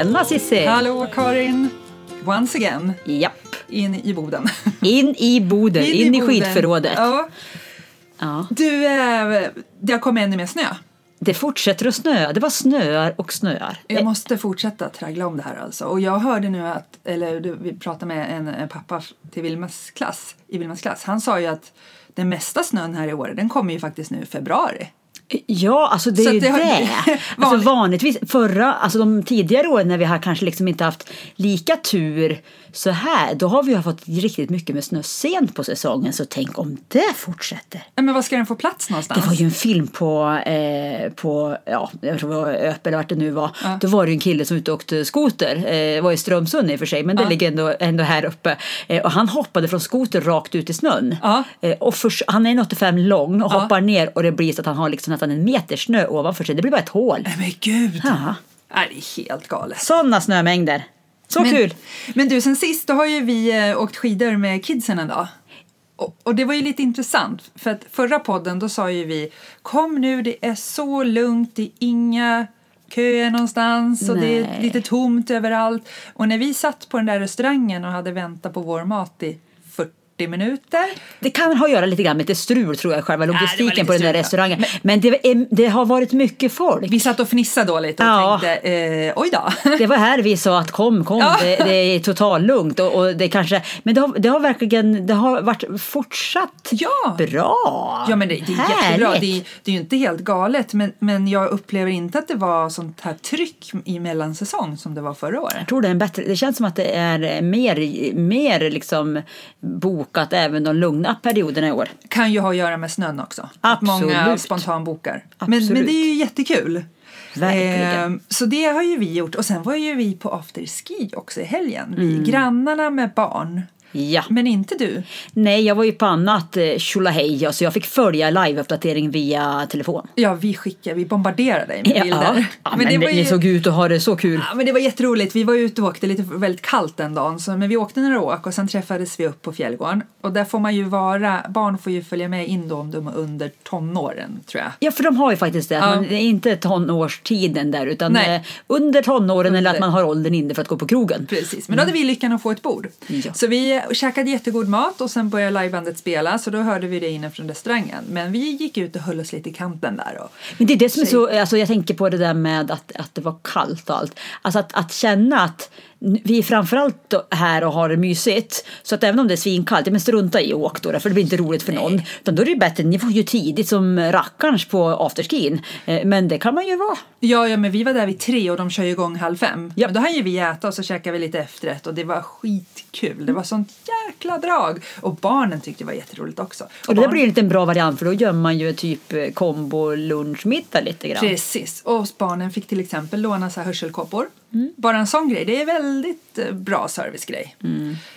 Tjena Cissi! Hallå Karin! Once again, Japp. in i Boden. In i Boden, in, i Boden. skidförrådet. Ja. Ja. Du, eh, det har kommit ännu mer snö. Det fortsätter att snöa. Det var snöar och snöar. Jag måste fortsätta traggla om det här alltså. Och jag hörde nu att, eller vi pratade med en, en pappa till Vilmas klass, i Vilmas klass. Han sa ju att den mesta snön här i år, den kommer ju faktiskt nu i februari. Ja, alltså det Så är ju det det. Alltså Vanligt- vanligtvis, förra, alltså de tidigare åren när vi har kanske liksom inte haft lika tur så här, då har vi ju fått riktigt mycket med snö sent på säsongen. Så tänk om det fortsätter. Men var ska den få plats någonstans? Det var ju en film på, eh, på ja, jag tror det var Öp eller vart det nu var. Ja. Då var det ju en kille som ute och åkte skoter. Eh, det var i Strömsund i och för sig, men det Ja. ligger ändå, ändå här uppe. Eh, och han hoppade från skoter rakt ut i snön. Ja. Eh, och först, han är 1,85 lång och hoppar ner och det blir så att han har liksom nästan en meter snö ovanför sig. Det blir bara ett hål. Nej men gud! Ja. Nej, det är helt galet. Sådana snömängder. Så men, kul! Men du, sen sist då har ju vi eh, åkt skidor med kidsen en dag. Och, och det var ju lite intressant, för att förra podden då sa ju vi kom nu, det är så lugnt, det är inga köer någonstans och det är Nej. lite tomt överallt. Och när vi satt på den där restaurangen och hade väntat på vår mat i 40 minuter Det kan ha att göra lite grann med lite strul tror jag, själva logistiken lite på den där ja. restaurangen. Men det, är, det har varit mycket folk. Vi satt och fnissade då lite och Ja. tänkte, eh, oj då. Det var här vi sa att kom, kom, Ja. det, det är total lugnt och, och det kanske, men det har, det har verkligen, det har varit fortsatt Ja. bra. Ja men det, det är Härligt. jättebra. Det det är ju inte helt galet men, men jag upplever inte att det var sånt här tryck i mellansäsong som det var förra året. Jag tror det är en bättre, det känns som att det är mer, mer liksom bokat även de lugna perioderna i år. Kan ju ha att göra med snön också. Att många Absolut. spontanbokar. Men, Absolut. men det är ju jättekul. Verkligen. Ehm, så det har ju vi gjort. Och sen var ju vi på afterski också i helgen. Vi, Mm. Grannarna med barn. Ja. Men inte du. Nej, jag var ju på annat eh, tjolahej, så jag fick följa liveuppdatering via telefon. Ja, vi skickade, vi bombarderade dig med bilder. ja men, ni såg ut att ha det så kul. Ja, men det var jätteroligt. Vi var ute och åkte lite väldigt kallt den dagen. Så, men vi åkte några åk och sen träffades vi upp på Fjällgården. Och där får man ju vara, barn får ju följa med in då om de är under tonåren tror jag. Ja, för de har ju faktiskt det. Ja. Man, det är inte tonårstiden där, utan Nej. eh, under tonåren eller att Under. man har åldern inne för att gå på krogen. Precis, men då hade vi lyckan att få ett bord. Ja. Så vi käkade jättegod mat och sen började livebandet spela så då hörde vi det inne från restaurangen. Men vi gick ut och höll oss lite i kanten där. Och, Men det är det som är så, alltså jag tänker på det där med att, att det var kallt och allt. Alltså att, att känna att vi är framförallt här och har det mysigt. Så att även om det är svinkallt, men strunta i och åk då, för det blir inte roligt för någon. Utan då är det bättre, ni får ju tidigt som rackarns på afterskin. Eh, Men det kan man ju vara. ja, ja, men vi var där vid tre och de kör ju igång halv fem. Ja. Men då hann ju vi äta och så käkade vi lite efterrätt och det var skitkul. Det var sånt jäkla drag. Och barnen tyckte det var jätteroligt också. Och det där barn- blir en liten bra variant för då gör man ju typ eh, kombo lunchmiddag lite grann. Precis. Och barnen fick till exempel låna så här hörselkåpor. Mm. Bara en sån grej. Det är väldigt eh, bra servicegrej.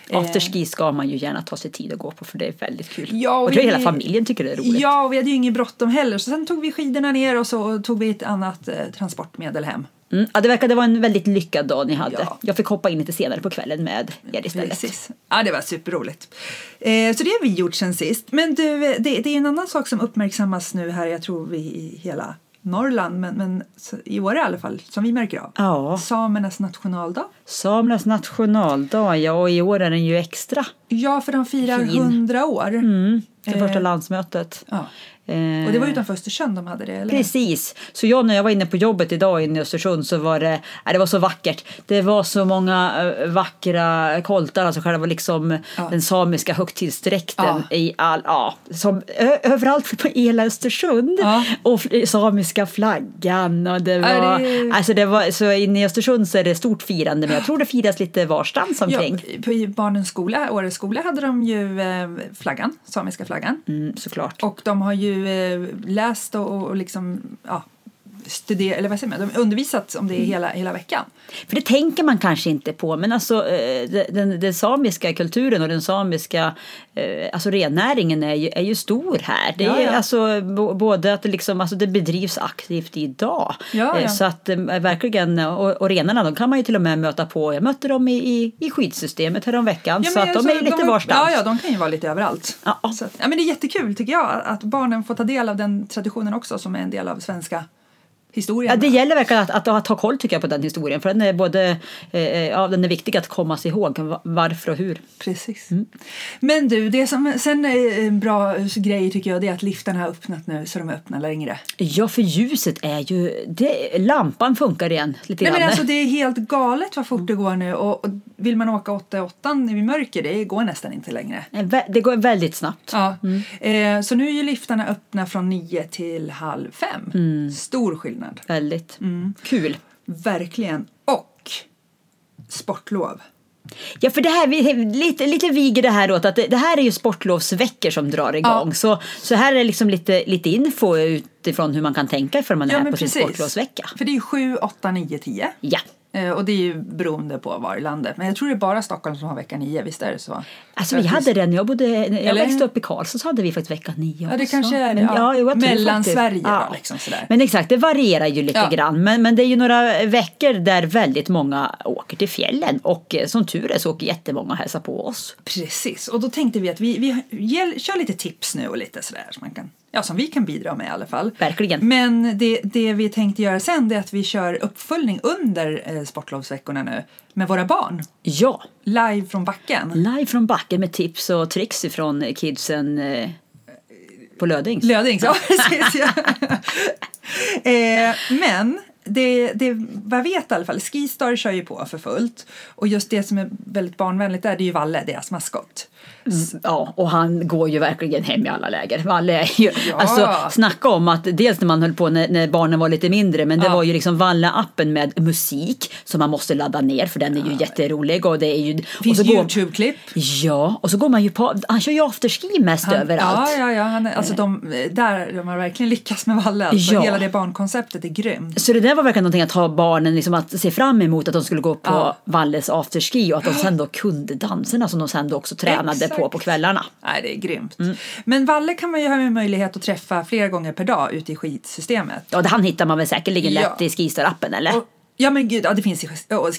Eh, Afterski ska man ju gärna ta sig tid att gå på för det är väldigt kul. Ja, och och tror vi- hela familjen tycker det är roligt. Ja, och vi hade ju inget bråttom heller. Så sen tog vi skidorna ner och så tog vi ett annat eh, transportmedel hem. Mm, ja, det verkade vara en väldigt lyckad dag ni hade. Ja. Jag fick hoppa in lite senare på kvällen med er istället. Precis. Ja, det var superroligt. Eh, så det har vi gjort sen sist. Men du, eh, det, det är en annan sak som uppmärksammas nu här, jag tror vi i hela Norrland, men, men i år i alla fall, som vi märker av. Ja. Samernas nationaldag. Samernas nationaldag, ja och i år är den ju extra. Ja, för de firar Fin. 100 år. Mm, det Eh, första landsmötet. Ja. Eh, Och det var utanför Östersund de hade det, eller? Precis. Så jag när jag var inne på jobbet idag inne i Östersund så var det, ja, det var så vackert. Det var så många eh, vackra koltar, alltså själva liksom Ja. den samiska högtidsdräkten Ja. i all, ja, som överallt på hela Östersund. Ja. Och samiska flaggan och det Ja, var, det- alltså det var, så inne i Östersund så är det stort firande men jag tror det firas lite varstans Ja, omkring. på i barnens skola, Åres skola, hade de ju eh, flaggan, samiska flaggan. Mm, såklart. Och de har ju eh, läst och, och liksom, ja, studerat, eller vad säger man, de undervisat om det hela, hela veckan. För det tänker man kanske inte på, men alltså eh, de- den, den samiska kulturen och den samiska eh, alltså rennäringen är ju, är ju stor här. Det är Ja, ja. alltså både att det, liksom, alltså det bedrivs aktivt idag. Ja, Eh, ja. Så att eh, verkligen, och, och renarna de kan man ju till och med möta på. Jag mötte dem i, i, i skidsystemet häromveckan. så men att de alltså, är ju lite varstans. Ja, ja, de kan ju vara lite överallt. Ja. Så att, ja, men det är jättekul tycker jag att barnen får ta del av den traditionen också som är en del av svenska historien. Ja, det gäller verkligen att, att, att ha koll tycker jag på den historien. För den är både eh, ja, den är viktig att komma sig ihåg va- varför och hur. Precis. Mm. Men du, det som sen är en bra grej tycker jag det är att liftarna har öppnat nu så de är öppna längre. Ja, för ljuset är ju... Det, lampan funkar igen lite Nej, grann. men alltså, det är helt galet vad fort det går nu och, och vill man åka 8-8 i mörker det går nästan inte längre. Det går väldigt snabbt. Ja. Eh, så nu är ju liftarna öppna från 9 till halv fem. Mm. Stor skillnad. Väldigt Mm. kul. Verkligen. Och sportlov. Ja, för det här, lite, lite viger det här åt att det, det här är ju sportlovsveckor som drar igång. Ja. Så, så här är liksom lite, lite info utifrån hur man kan tänka för man är Ja, här på sin precis. sportlovsvecka. För det är ju 7, 8, 9, 10. Ja. Eh, och det är ju beroende på var i landet. Men jag tror det är bara Stockholm som har vecka 9, visst är det så? Alltså vi hade den, jag, bodde, jag Eller? växte upp i Karlstad så hade vi faktiskt vecka nio Ja, det också. kanske är det. Men, ja, tror Mellan Sverige ja. då, liksom sådär. Men exakt, det varierar ju lite Ja. grann. Men, men det är ju några veckor där väldigt många åker till fjällen. Och eh, som tur är så åker jättemånga och hälsar på oss. Precis, och då tänkte vi att vi, vi ger, kör lite tips nu och lite sådär som, man kan, ja, som vi kan bidra med i alla fall. Verkligen. Men det, det vi tänkte göra sen är att vi kör uppföljning under eh, sportlovsveckorna nu med våra barn. Ja, Live från backen. live från backen med tips och tricks ifrån kidsen eh, på Lödings. Lödings, ja precis. Ja. eh, men det, det, vad jag vet i alla fall, Skistar kör ju på för fullt. Och just det som är väldigt barnvänligt där, det är ju Valle, deras maskot. Ja, och han går ju verkligen hem i alla läger. Valle är ju, Ja. alltså snacka om att dels när man höll på när, när barnen var lite mindre, men det Ja. var ju liksom Valle-appen med musik som man måste ladda ner för den är ju jätterolig och det är ju... finns Youtube-klipp. Ja, och så går man ju på, han kör ju afterski mest Han- överallt. Ja, ja, ja. Han alltså de, där de har verkligen lyckats med Valle. Alltså. Ja. Hela det barnkonceptet är grymt. Så det där var verkligen någonting att ha barnen liksom att se fram emot att de skulle gå på Ja. Valles afterski och att de sen då kunde danserna som de sen då också tränade Exakt. På på kvällarna. Nej, det är grymt. Mm. Men Valle kan man ju ha möjlighet att träffa flera gånger per dag ute i skidsystemet. Ja, det han hittar man väl säkerligen lätt Ja. i Skistar-appen eller? Och, ja men gud, ja, det finns i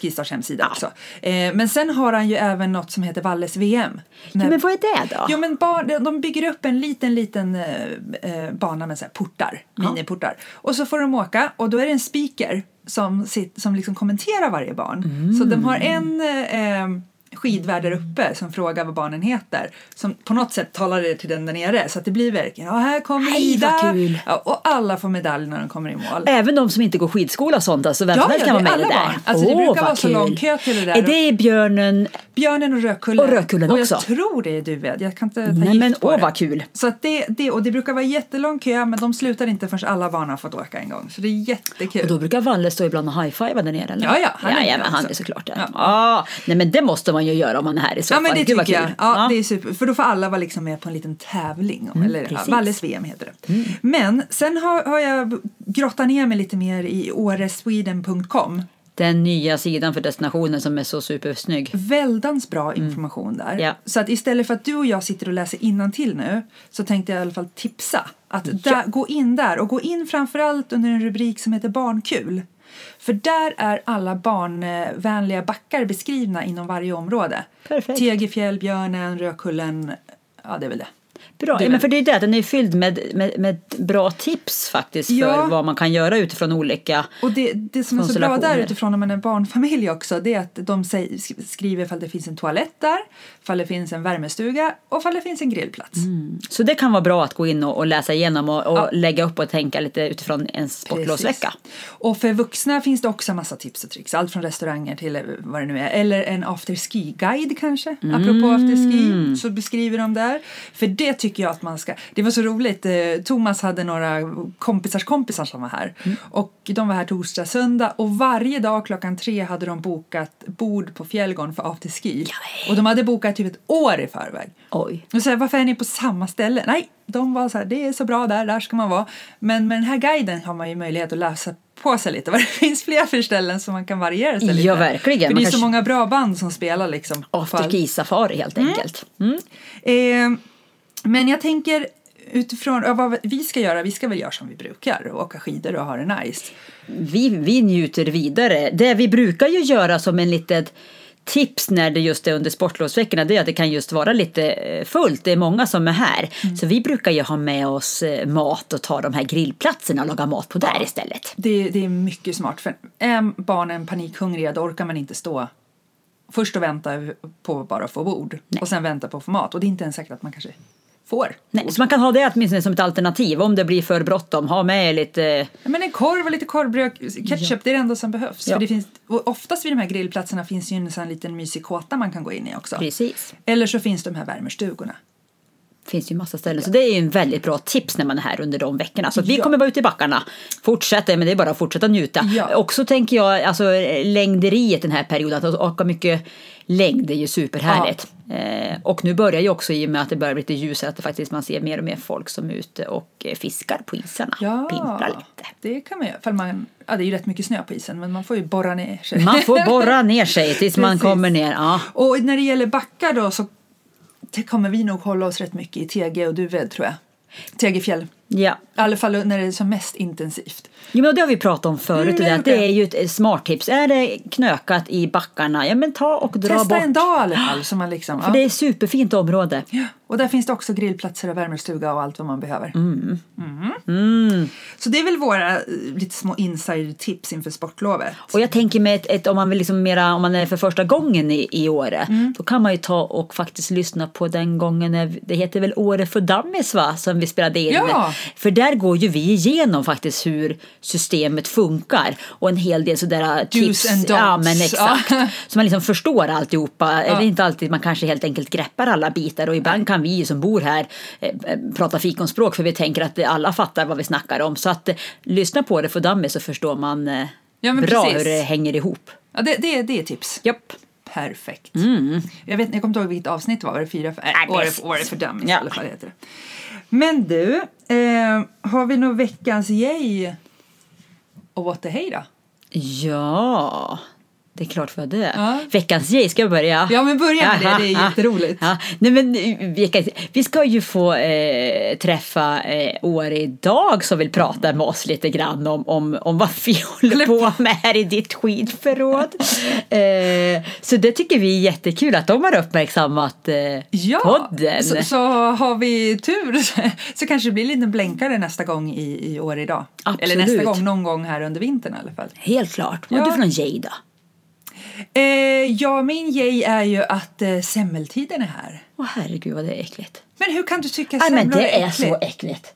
Skistars hemsida också. Eh, men sen har han ju även något som heter Valles VM. ja, men vad är det då? Jo men bar, de bygger upp en liten liten eh, eh, bana med så här portar, miniportar. Och så får de åka och då är det en speaker som, sit, som liksom kommenterar varje barn. Så de har en eh, skidvärd där uppe som frågar vad barnen heter. Som på något sätt talar det till den där nere så att det blir verkligen, ja här kommer Nej, Ida. Ja, och alla får medalj när de kommer i mål. Även de som inte går skidskola och sånt, alltså vem Ja, som helst kan det vara är med i det alla där. barn. Alltså, det Åh, brukar vara så kul. lång kö till det där. Är det björnen? Björnen och Rödkullen. Och Rödkullen och också. jag tror det är Duved. Jag kan inte ta Nej gift men på åh det. vad kul. Så det, det, och det brukar vara jättelång kö men de slutar inte förrän alla barn har fått åka en gång. Så det är jättekul. Och då brukar Valle stå ibland och high-fiva där nere eller? Ja, ja, han är ja, med ja men han är såklart där. Ja. Ah, nej men det måste man ju göra om man är här i så Ja fall. men det Gud, tycker jag. kul. Ja, Det är super. För då får alla vara liksom med på en liten tävling. Om, eller ja, precis. Mm. Valles VM heter det. Men sen har, har jag grottat ner mig lite mer i åresweden.com. Den nya sidan för destinationen som är så supersnygg. Väldans bra information där. Ja. Så att istället för att du och jag sitter och läser till nu så tänkte jag i alla fall tipsa. Att där, gå in där och gå in framförallt under en rubrik som heter Barnkul. För där är alla barnvänliga backar beskrivna inom varje område. Perfekt. Tegefjäll, Björnen, Rödkullen. Ja, det är väl det. Bra, men för det är det, den är fylld med, med, med bra tips faktiskt för Ja. vad man kan göra utifrån olika Och det, det som är så bra där utifrån när man är barnfamilj också det är att de skriver ifall det finns en toalett där, ifall det finns en värmestuga och ifall det finns en grillplats. Så det kan vara bra att gå in och, och läsa igenom och, och Ja. lägga upp och tänka lite utifrån en sportlovsvecka. Och för vuxna finns det också en massa tips och tricks. Allt från restauranger till eh, vad det nu är. Eller en afterski-guide kanske. Apropå afterski så beskriver de där. För det det tycker jag att man ska... Det var så roligt. Eh, Thomas hade några kompisars kompisar som var här. Och de var här torsdag, söndag och varje dag klockan tre hade de bokat bord på Fjällgården för afterski. Och de hade bokat typ ett år i förväg. Oj. Och så här, varför är ni på samma ställe? Nej, de var så här, det är så bra där, där ska man vara. Men med den här guiden har man ju möjlighet att läsa på sig lite vad det finns fler för ställen som man kan variera sig lite. Ja, verkligen. För Man det är så kanske- många bra band som spelar liksom. Afterski-safari helt enkelt. Mm. Eh, men jag tänker utifrån ja, vad vi ska göra, vi ska väl göra som vi brukar och åka skidor och ha det nice. Vi, vi njuter vidare. Det vi brukar ju göra som en litet tips när det just är under sportlovsveckorna det är att det kan just vara lite eh, fullt. Det är många som är här. Så vi brukar ju ha med oss eh, mat och ta de här grillplatserna och laga mat på där istället. Det, det är mycket smart för är barnen panikhungriga då orkar man inte stå först och vänta på bara att få bord och sen vänta på att få mat och det är inte ens säkert att man kanske får. Nej, så man kan ha det åtminstone som ett alternativ om det blir för bråttom. Ha med lite Ja, men en korv och lite korvbröd, ketchup, det är det enda som behövs. Ja. För det finns, och oftast vid de här grillplatserna finns ju en sån liten mysig kåta man kan gå in i också. Precis. Eller så finns de här värmestugorna. Finns ju massa ställen. Så det är ju en väldigt bra tips när man är här under de veckorna. Så vi Ja. kommer vara ute i backarna. Fortsätta, men det är bara att fortsätta njuta. Ja. Också tänker jag, alltså längderiet den här perioden, att åka mycket längd är ju superhärligt. Eh, och nu börjar ju också i och med att det börjar bli lite ljusare att faktiskt man ser mer och mer folk som är ute och eh, fiskar på isarna. Ja, Pimplar lite. det kan man göra. Man, ja, det är ju rätt mycket snö på isen men man får ju borra ner sig. Man får borra ner sig tills man kommer ner. Ja. Och när det gäller backar då så kommer vi nog hålla oss rätt mycket i TG och Duved tror jag. Tegefjäll ja. I alla fall när det är som mest intensivt. Jo, men det har vi pratat om förut. Mm, det, det är ju ett smart tips. Är det knökat i backarna, ja men ta och dra Testa bort. en dag i alla fall. Så man liksom, För ja. det är ett superfint område. Ja, Och där finns det också grillplatser och värmestuga och allt vad man behöver. Mm. Mm. Så det är väl våra eh, lite små insider-tips inför sportlovet. Och jag tänker med ett, ett, om man vill liksom mera, om man är för första gången i, i Åre, Mm. då kan man ju ta och faktiskt lyssna på den gången, det heter väl Åre för Dummies va, som vi spelade in. Ja. För där går ju vi igenom faktiskt hur systemet funkar och en hel del sådär tips. and don'ts. Ja men exakt. Så man liksom förstår alltihopa. Är inte alltid man kanske helt enkelt greppar alla bitar och ibland kan vi som bor här eh, eh, prata fikonspråk för vi tänker att alla fattar vad vi snackar om. Så att eh, lyssna på det för Dummies så förstår man eh, Ja, bra precis. hur det hänger ihop. Ja, det, det, det är tips. Japp. Perfekt. Jag, vet, jag kommer inte ihåg vilket avsnitt det var. Var det fyra? Nej, Nej, bäst. Åre för dummies Ja. i alla fall heter det. Men du, eh, har vi nog veckans yay och what the hey då? Ja, det är klart för det. Ja. Veckans grej, ska jag börja? Ja, men börja med det. Det är jätteroligt. Ja. Nej, men, eh, vi, ska ju få eh, träffa eh, Åre idag som vill prata med oss lite grann om, om, om vad vi håller på med här i ditt skidförråd. eh, så det tycker vi är jättekul att de har uppmärksammat eh, Ja, podden. så, så har vi tur så kanske det blir en liten blänkare nästa gång i, i år idag. Eller nästa Absolut. gång, någon gång här under vintern i alla fall. Helt klart. Vad Ja. har du för någon grej då? Eh, ja, min yay är ju att eh, semmeltiden är här. Åh herregud vad det är äckligt. Men hur kan du tycka Nej men semlor det är äckligt? så äckligt.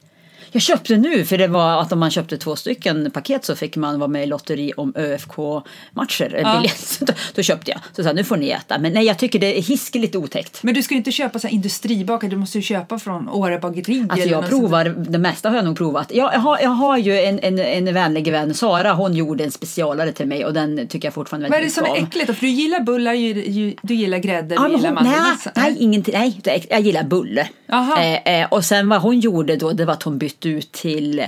Jag köpte nu för det var att om man köpte två stycken paket så fick man vara med i lotteri om ÖFK-matcher. Ja. Ja. Då, då köpte jag. Så sa nu får ni äta. Men nej jag tycker det är hiskeligt otäckt. Men du ska ju inte köpa så här industribakat, du måste ju köpa från Åre bageri. Alltså jag sånt provar, det mesta har jag nog provat. Jag, jag, har, jag har ju en, en, en vänlig vän, Sara, hon gjorde en specialare till mig och den tycker jag fortfarande Vad är det väldigt som mycket är om. äckligt? då? För du gillar bullar, ju, du gillar grädde, Ja, du men gillar hon, nej, mandelmassa. nej, ingenting, nej, jag gillar bulle. Eh, eh, och sen vad hon gjorde då, det var att hon bytte ut till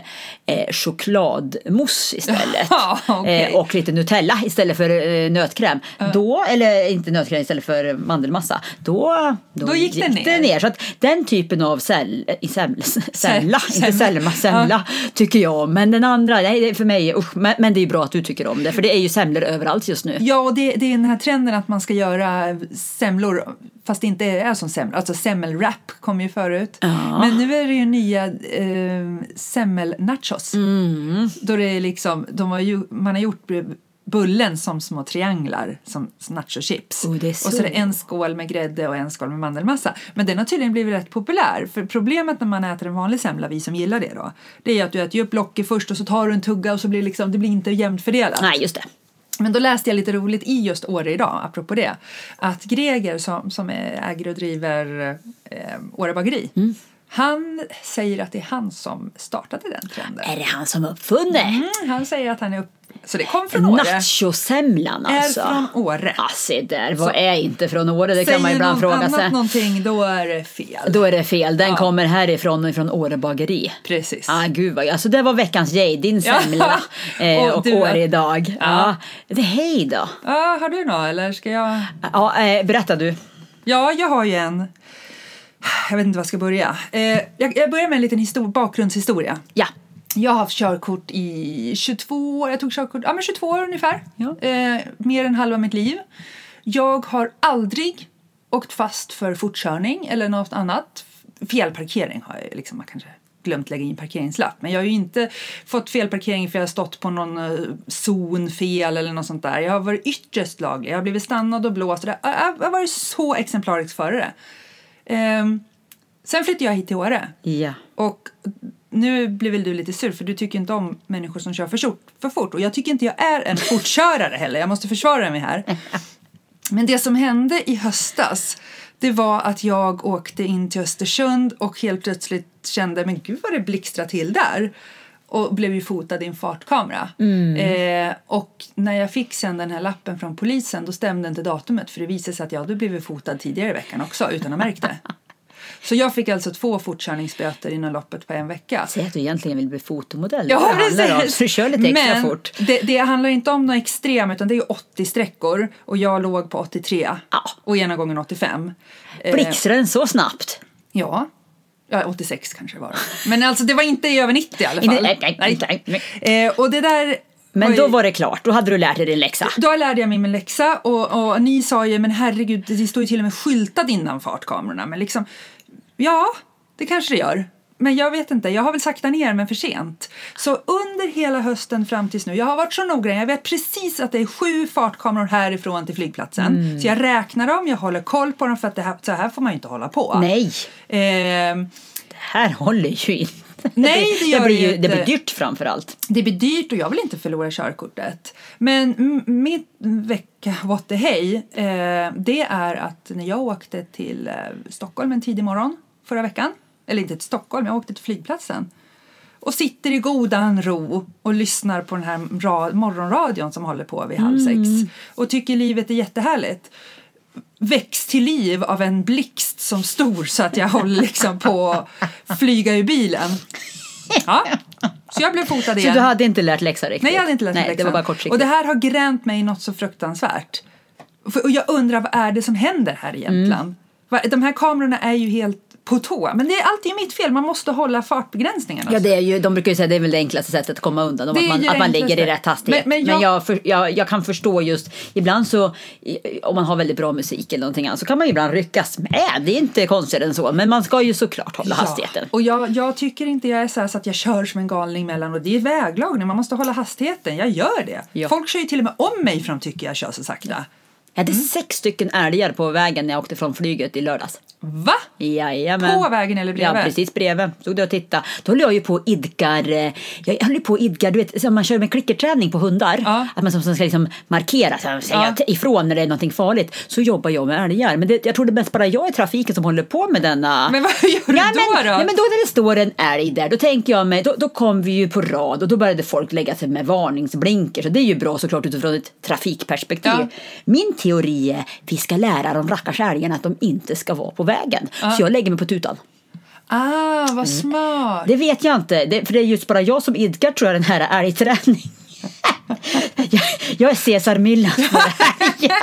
eh, chokladmousse istället. Jaha, okej. eh, och lite Nutella istället för eh, nötkräm. Då, eller inte nötkräm istället för mandelmassa. Då, Då gick det ner. Så att den typen av säl, i sämla, sämla, inte sälma, semla tycker jag om. Men den andra, nej, för mig, usch, men, men det är bra att du tycker om det. För det är ju semlor överallt just nu. Ja, och det, det är den här trenden att man ska göra semlor fast det inte är som semlor. Alltså semmelwrap kom ju förut. Ja. Men nu är det ju nya eh, semmelnachos. Mm. Då det är liksom, de har ju, man har gjort bullen som små trianglar som nachochips. Oh, är Och så så. är det en skål med grädde och en skål med mandelmassa. Men den har tydligen blivit rätt populär. För problemet när man äter en vanlig semla, vi som gillar det då, det är att du äter ju upp locket först och så tar du en tugga och så blir liksom, det blir inte jämnt fördelat. Nej, just det. Men då läste jag lite roligt i just Åre idag, apropå det, att Greger som, som äger och driver eh, Åre bageri, Han säger att det är han som startade den trenden. Är det han som uppfunnit? Mm, han säger att han är upp... Så det kom från Åre. Nachosemlan alltså. Är från Åre. Ja, se där. Vad Så- är inte från Åre? Det kan man Säger ibland någon fråga sig. någonting, då är det fel. Då är det fel. Den Ja. kommer härifrån och från Åre bageri. Precis. Ah, gud vad, alltså det var veckans Jay, din Ja. semla eh, Och och, du- Åre idag. Ja. Det hej då. Ja, har du något eller ska jag? Ja, eh, berätta du. Ja, jag har ju en. Jag vet inte var jag ska börja. Eh, jag, jag börjar med en liten histor- bakgrundshistoria. Ja. Jag har haft körkort i 22 år. Jag tog körkort ja, men 22 år ungefär. Ja. Eh, mer än halva mitt liv. Jag har aldrig åkt fast för fortkörning eller något annat. Felparkering har jag liksom, man kanske glömt lägga in parkeringslapp. Men jag har ju inte fått felparkering för jag har stått på någon eh, zon fel eller något sånt där. Jag har varit ytterst laglig. Jag har blivit stannad och blåst. Jag har varit så exemplarisk förare. Ehm, sen flyttade jag hit till Åre. Ja. Och nu blir väl du lite sur för du tycker inte om människor som kör för, fort, för fort. Och jag tycker inte jag är en fortkörare heller. Jag måste försvara mig här. Men det som hände i höstas det var att jag åkte in till Östersund och helt plötsligt kände men gud vad det blixtrar till där. Och blev ju fotad i en fartkamera. Eh, och när jag fick sen den här lappen från polisen då stämde inte datumet för det visade sig att jag hade blivit fotad tidigare i veckan också utan att märkt det. Så jag fick alltså två fortkörningsböter inom loppet på en vecka. Säg att du egentligen vill bli fotomodell. Ja, precis. Så kör lite extra Men fort. Det, det handlar inte om något extrem utan det är ju 80 sträckor och jag låg på 83 Ja. och ena gången 85. Eh, Blixtrar den så snabbt? Ja. Ja, 86 kanske det var. Men alltså det var inte över 90 i alla fall. Nej, nej, nej, nej. Eh, och det där... Men då var det klart, då hade du lärt dig din läxa. Då lärde jag mig min läxa och, och ni sa ju men herregud det står ju till och med skyltat innan fartkamerorna men liksom ja det kanske det gör. Men jag vet inte, jag har väl sakta ner men för sent. Så under hela hösten fram tills nu, jag har varit så noggrann, jag vet precis att det är sju fartkameror härifrån till flygplatsen. Så jag räknar dem, jag håller koll på dem för att det här, så här får man ju inte hålla på. Nej, Ehm, det här håller ju inte. Nej, det gör det, blir ju, det blir dyrt framför allt. Det blir dyrt och jag vill inte förlora körkortet. Men mitt vecka what the hey, eh, det är att när jag åkte till eh, Stockholm en tidig morgon förra veckan, eller inte till Stockholm, jag åkte till flygplatsen och sitter i godan ro och lyssnar på den här ra- morgonradion som håller på vid halv sex och tycker livet är jättehärligt väcks till liv av en blixt som stor så att jag håller liksom på att flyga ur bilen. Ja. Så jag blev fotad Så igen. du hade inte lärt läxa riktigt? Nej, jag hade inte lärt Nej, det läxan. var bara kortsiktigt. Och det här har gränt mig något så fruktansvärt. Och jag undrar vad är det som händer här i Jämtland? Mm. De här kamerorna är ju helt på tå. Men det är alltid mitt fel, man måste hålla fartbegränsningarna. Ja, det är ju, de brukar ju säga att det är väl det enklaste sättet att komma undan, om att man, att man ligger i rätt hastighet. Men- Men, men jag- jag, för, jag, jag kan förstå just, ibland så, om man har väldigt bra musik eller någonting annat, så kan man ju ibland ryckas med. Det är inte konstigare än så, men man ska ju såklart hålla hastigheten. Och jag, jag tycker inte jag är så, här så att jag kör som en galning mellan och det är väglagning, man måste hålla hastigheten. Jag gör det. Ja. Folk kör ju till och med om mig för de tycker jag kör så sakta. Jag Mm. hade sex stycken älgar på vägen när jag åkte från flyget i lördags. Va? Jajamän. På vägen eller bredvid? Ja, precis bredvid. Stod där och tittade. Då höll jag ju på och idkar, eh, jag höll ju på och idkar, du vet, som man kör med klickerträning på hundar. Ja. Att man som, som ska liksom markera, så säga Ja. ifrån när det är någonting farligt. Så jobbar jag med älgar. Men det, jag tror det är mest bara jag i trafiken som håller på med denna. Men vad gör du Nej, då? men, då? Nej, men då när det står en älg där, då tänker jag mig, då, då kom vi ju på rad och då började folk lägga sig med varningsblinkers. Och det är ju bra såklart utifrån ett trafikperspektiv. Ja. Min teori är, vi ska lära de rackars älgarna att de inte ska vara på vägen. Så jag lägger mig på tutan. Ah, Mm. vad smart. Det vet jag inte, det, för det är just bara jag som idkar tror jag den här älgträning. Jag, jag är Cesar Millan. Ja.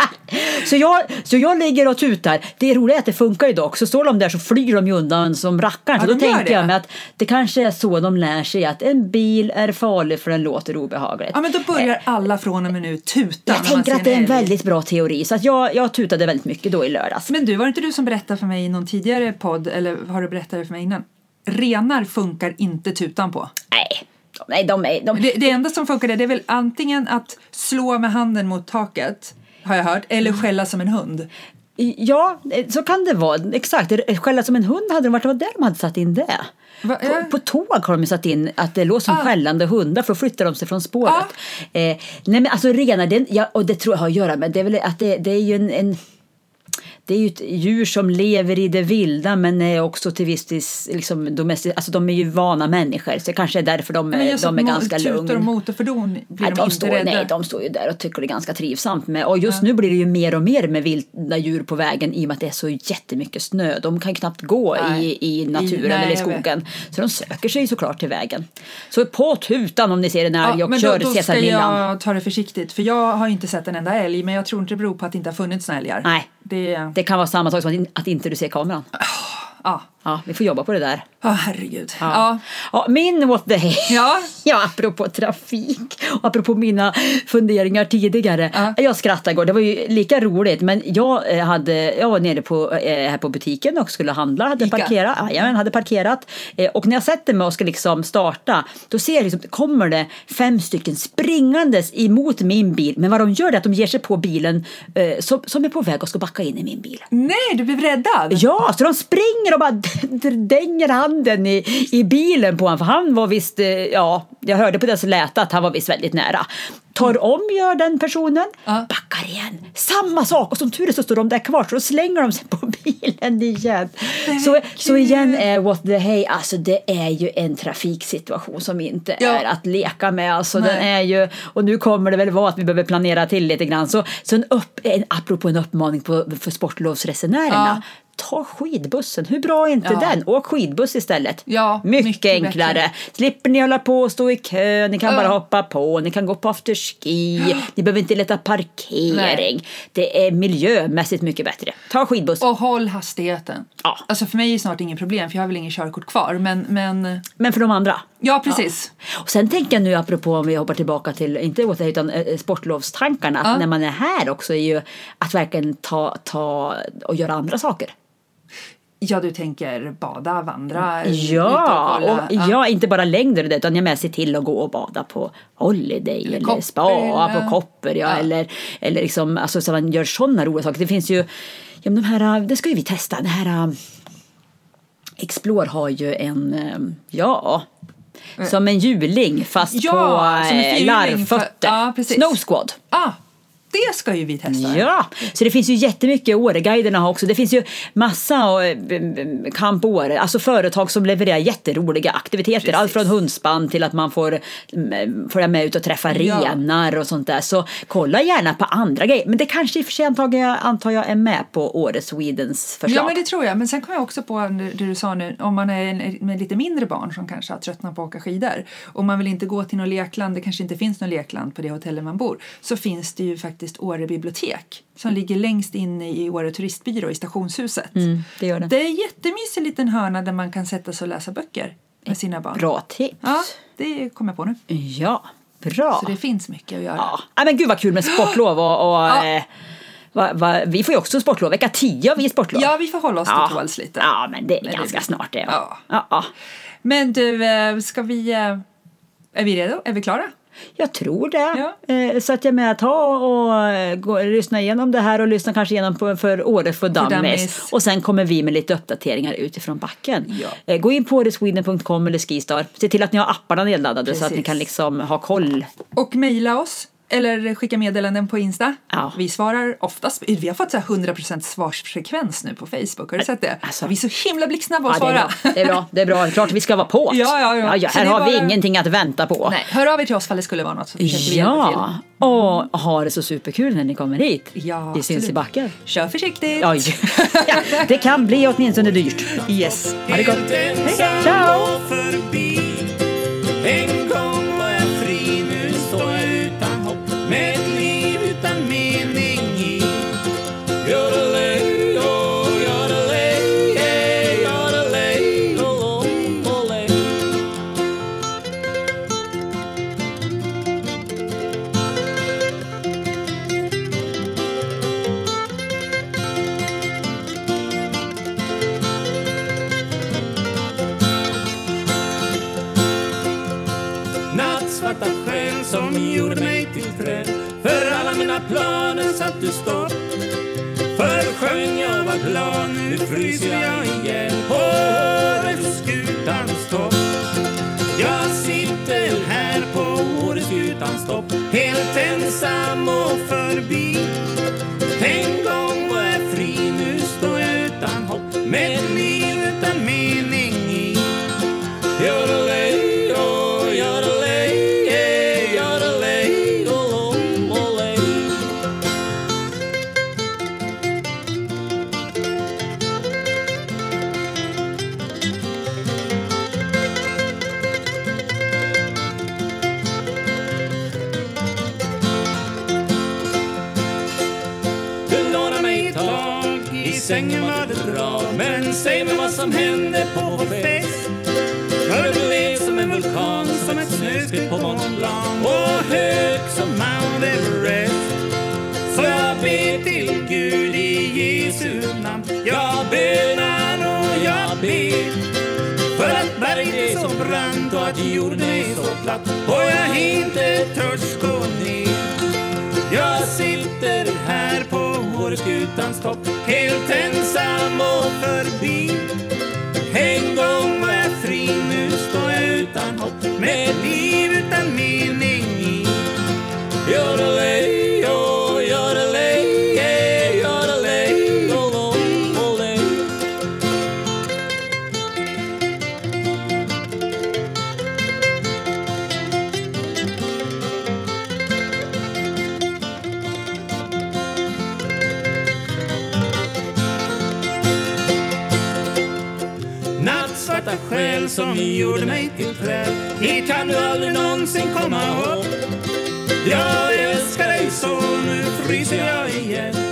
så, jag, så jag ligger och tutar. Det roliga är att det funkar ju dock. Så står de där så flyger de ju undan som rackaren. Ja, Så då tänker det. jag mig att det kanske är så de lär sig att en bil är farlig för den låter obehagligt. Ja, men då börjar alla från och med nu tuta. jag tänker att det är en väldigt bra teori. Så att jag, jag tutade väldigt mycket då i lördags. Men du, var det inte du som berättade för mig i någon tidigare podd, eller har du berättat det för mig innan? Renar funkar inte tutan på. Nej, nej, de är... De, Det, det enda som funkar det, det är väl antingen att slå med handen mot taket, har jag hört, eller Mm. skälla som en hund. Ja, så kan det vara. Exakt. Skälla som en hund hade det varit. Det var där de hade satt in det. Va, ja. På, på tåg har de satt in att det låter som Ah. skällande hundar för då flyttar de sig från spåret. Eh, nej men alltså renar, den, ja, och det tror jag har att göra med, det är väl att det, det är ju en, en det är ju ett djur som lever i det vilda men är också till viss del liksom domestic, alltså de är ju vana människor så det kanske är därför de, Men just de är ganska tutor lugna. och motorfordon blir Nej, de, inte står, rädda. nej, de står ju där och tycker det är ganska trivsamt med. Och just nu blir det ju mer och mer med vilda djur på vägen i och med att det är så jättemycket snö. De kan ju knappt gå Nej. i, i naturen nej, eller i skogen. Så de söker sig såklart till vägen. Så på tutan om ni ser en älg och men kör då, då ska jag ta det försiktigt för jag har inte sett en enda älg men jag tror inte det beror på att det inte har funnits några älgar. Nej. Det, det kan vara samma sak som att, in, att inte du ser kameran. ja. Ja, vi får jobba på det där. Ja, herregud. Ja. Ja. Ja, min what the hey. Ja. Ja, apropå trafik och apropå mina funderingar tidigare. Ja. Jag skrattade igår, det var ju lika roligt men jag, eh, hade, jag var nere på, eh, här på butiken och skulle handla, hade Ica? parkerat. Jajamän, hade parkerat. Eh, Och när jag sätter mig och ska liksom starta då ser jag liksom, kommer det fem stycken springandes emot min bil. Men vad de gör är att de ger sig på bilen som, som är på väg och ska backa in i min bil. Nej, du blev räddad? Ja, så de springer och bara dänger handen i, i bilen på honom. För han var visst, eh, ja, jag hörde på deras läte att han var visst väldigt nära. Tar om, gör den personen, Ja. backar igen. Samma sak! Och som tur är så står de där kvar så då slänger de sig på bilen igen. Så, så igen är what the hey, alltså det är ju en trafiksituation som inte Ja. är att leka med. Alltså den är ju, och nu kommer det väl vara att vi behöver planera till lite grann. Så, så en upp, en, apropå en uppmaning på, för sportlovsresenärerna. Ja. Ta skidbussen, hur bra är inte Ja. den? Åk skidbuss istället. Ja, mycket, mycket enklare. bättre. Slipper ni hålla på och stå i kö, ni kan Ja. bara hoppa på, ni kan gå på afterski, ni behöver inte leta parkering. Det är miljömässigt mycket bättre. Ta skidbuss. Och håll hastigheten. Ja. Alltså för mig är det snart inget problem för jag har väl ingen körkort kvar men, men Men för de andra? ja precis. Och sen tänker jag nu apropå om vi hoppar tillbaka till, inte åt det utan eh, sportlovstankarna, att Ja. när man är här också är ju att verkligen ta, ta och göra andra saker. Ja, du tänker bada, vandra, Ja, och och, ja, inte bara längder och det, utan jag med sig till att gå och bada på Holiday eller, Kopper, spa eller- på Kopper, ja, Ja. eller, eller liksom, alltså så man gör sådana roliga saker. Det finns ju, ja men de här, det ska ju vi testa, det här um, Explore har ju en, um, ja, som en hjuling fast Ja, på eh, larvfötter. ja, precis. Snow Squad. Ah, det ska ju vi testa. Ja, så det finns ju jättemycket. Åreguiderna har också. Det finns ju massa eh, Camp Åre, alltså företag som levererar jätteroliga aktiviteter. Precis. Allt från hundspann till att man får mm, följa med ut och träffa Ja. renar och sånt där. Så kolla gärna på andra grejer. Men det kanske i och för sig antar jag, antar jag är med på Åre Swedens förslag. Ja, men det tror jag. Men sen kom jag också på det du sa nu, om man är en, med lite mindre barn som kanske har tröttnat på att åka skidor och man vill inte gå till något lekland, det kanske inte finns något lekland på det hotellet man bor, så finns det ju faktiskt Åre bibliotek som ligger längst inne i Åre turistbyrå i stationshuset. Mm, det gör det. Det är en jättemysig liten hörna där man kan sätta sig och läsa böcker med sina barn. Bra tips. Ja, det kom jag på nu. Ja, bra. Så det finns mycket att göra. Ja, men gud vad kul med sportlov och, och Ja. eh, va, va, vi får ju också sportlov. Vecka 10 har vi sportlov. Ja, vi får hålla oss Ja. till tåls lite. Ja, men det är Men det ganska blir- snart det. Ja. Ja, ja. Men du, eh, ska vi... eh, Är vi redo? Är vi klara? Jag tror det. Ja. Eh, så att jag med ta och eh, gå, lyssna igenom det här och lyssna kanske igenom på, för Åre för dummies. Och sen kommer vi med lite uppdateringar utifrån backen. Ja. Eh, gå in på åresweden.com eller Skistar. Se till att ni har apparna nedladdade så att ni Precis. kan liksom ha koll. Och mejla oss. Eller skicka meddelanden på Insta. Ja. Vi svarar oftast. Vi har fått så här 100% svarsfrekvens nu på Facebook. Har du sett det? Alltså. vi är så himla blixtsnabba att Ja, det, är svara. det är bra. Det är bra. Klart vi ska vara på. Ja, ja, ja. ja, här har vi bara- ingenting att vänta på. Nej, hör av er till oss ifall det skulle vara något så försöker vi hjälpa till. Ja, och ha det så superkul när ni kommer hit. Ja, vi syns i backen. Kör försiktigt! Oj. Ja, det kan bli åtminstone dyrt. Yes. Ha det gott. Ensam Ciao. Glad, nu fryser jag igen På Åreskutans topp Jag sitter här på Åreskutans topp Helt ensam och förbi En gång var jag fri, nu står jag utan hopp. liv säg mig vad som hände på vår fest. För du blev som en vulkan, som ett snöskred på Mont Blanc Och hög som Mount Everest. Så jag ber till Gud i Jesu namn. Jag bönar och jag ber. För att berget är så brant och att jorden är så platt. Och jag inte törs gå ner. Jag sitter här på Åreskutans topp. Helt ensam och förbi. En gång var jag fri, nu står jag utan hopp. Med liv Nattsvarta själ som gjorde mig till träd. Hit kan du aldrig någonsin komma upp Jag älskar dig så, nu fryser jag igen.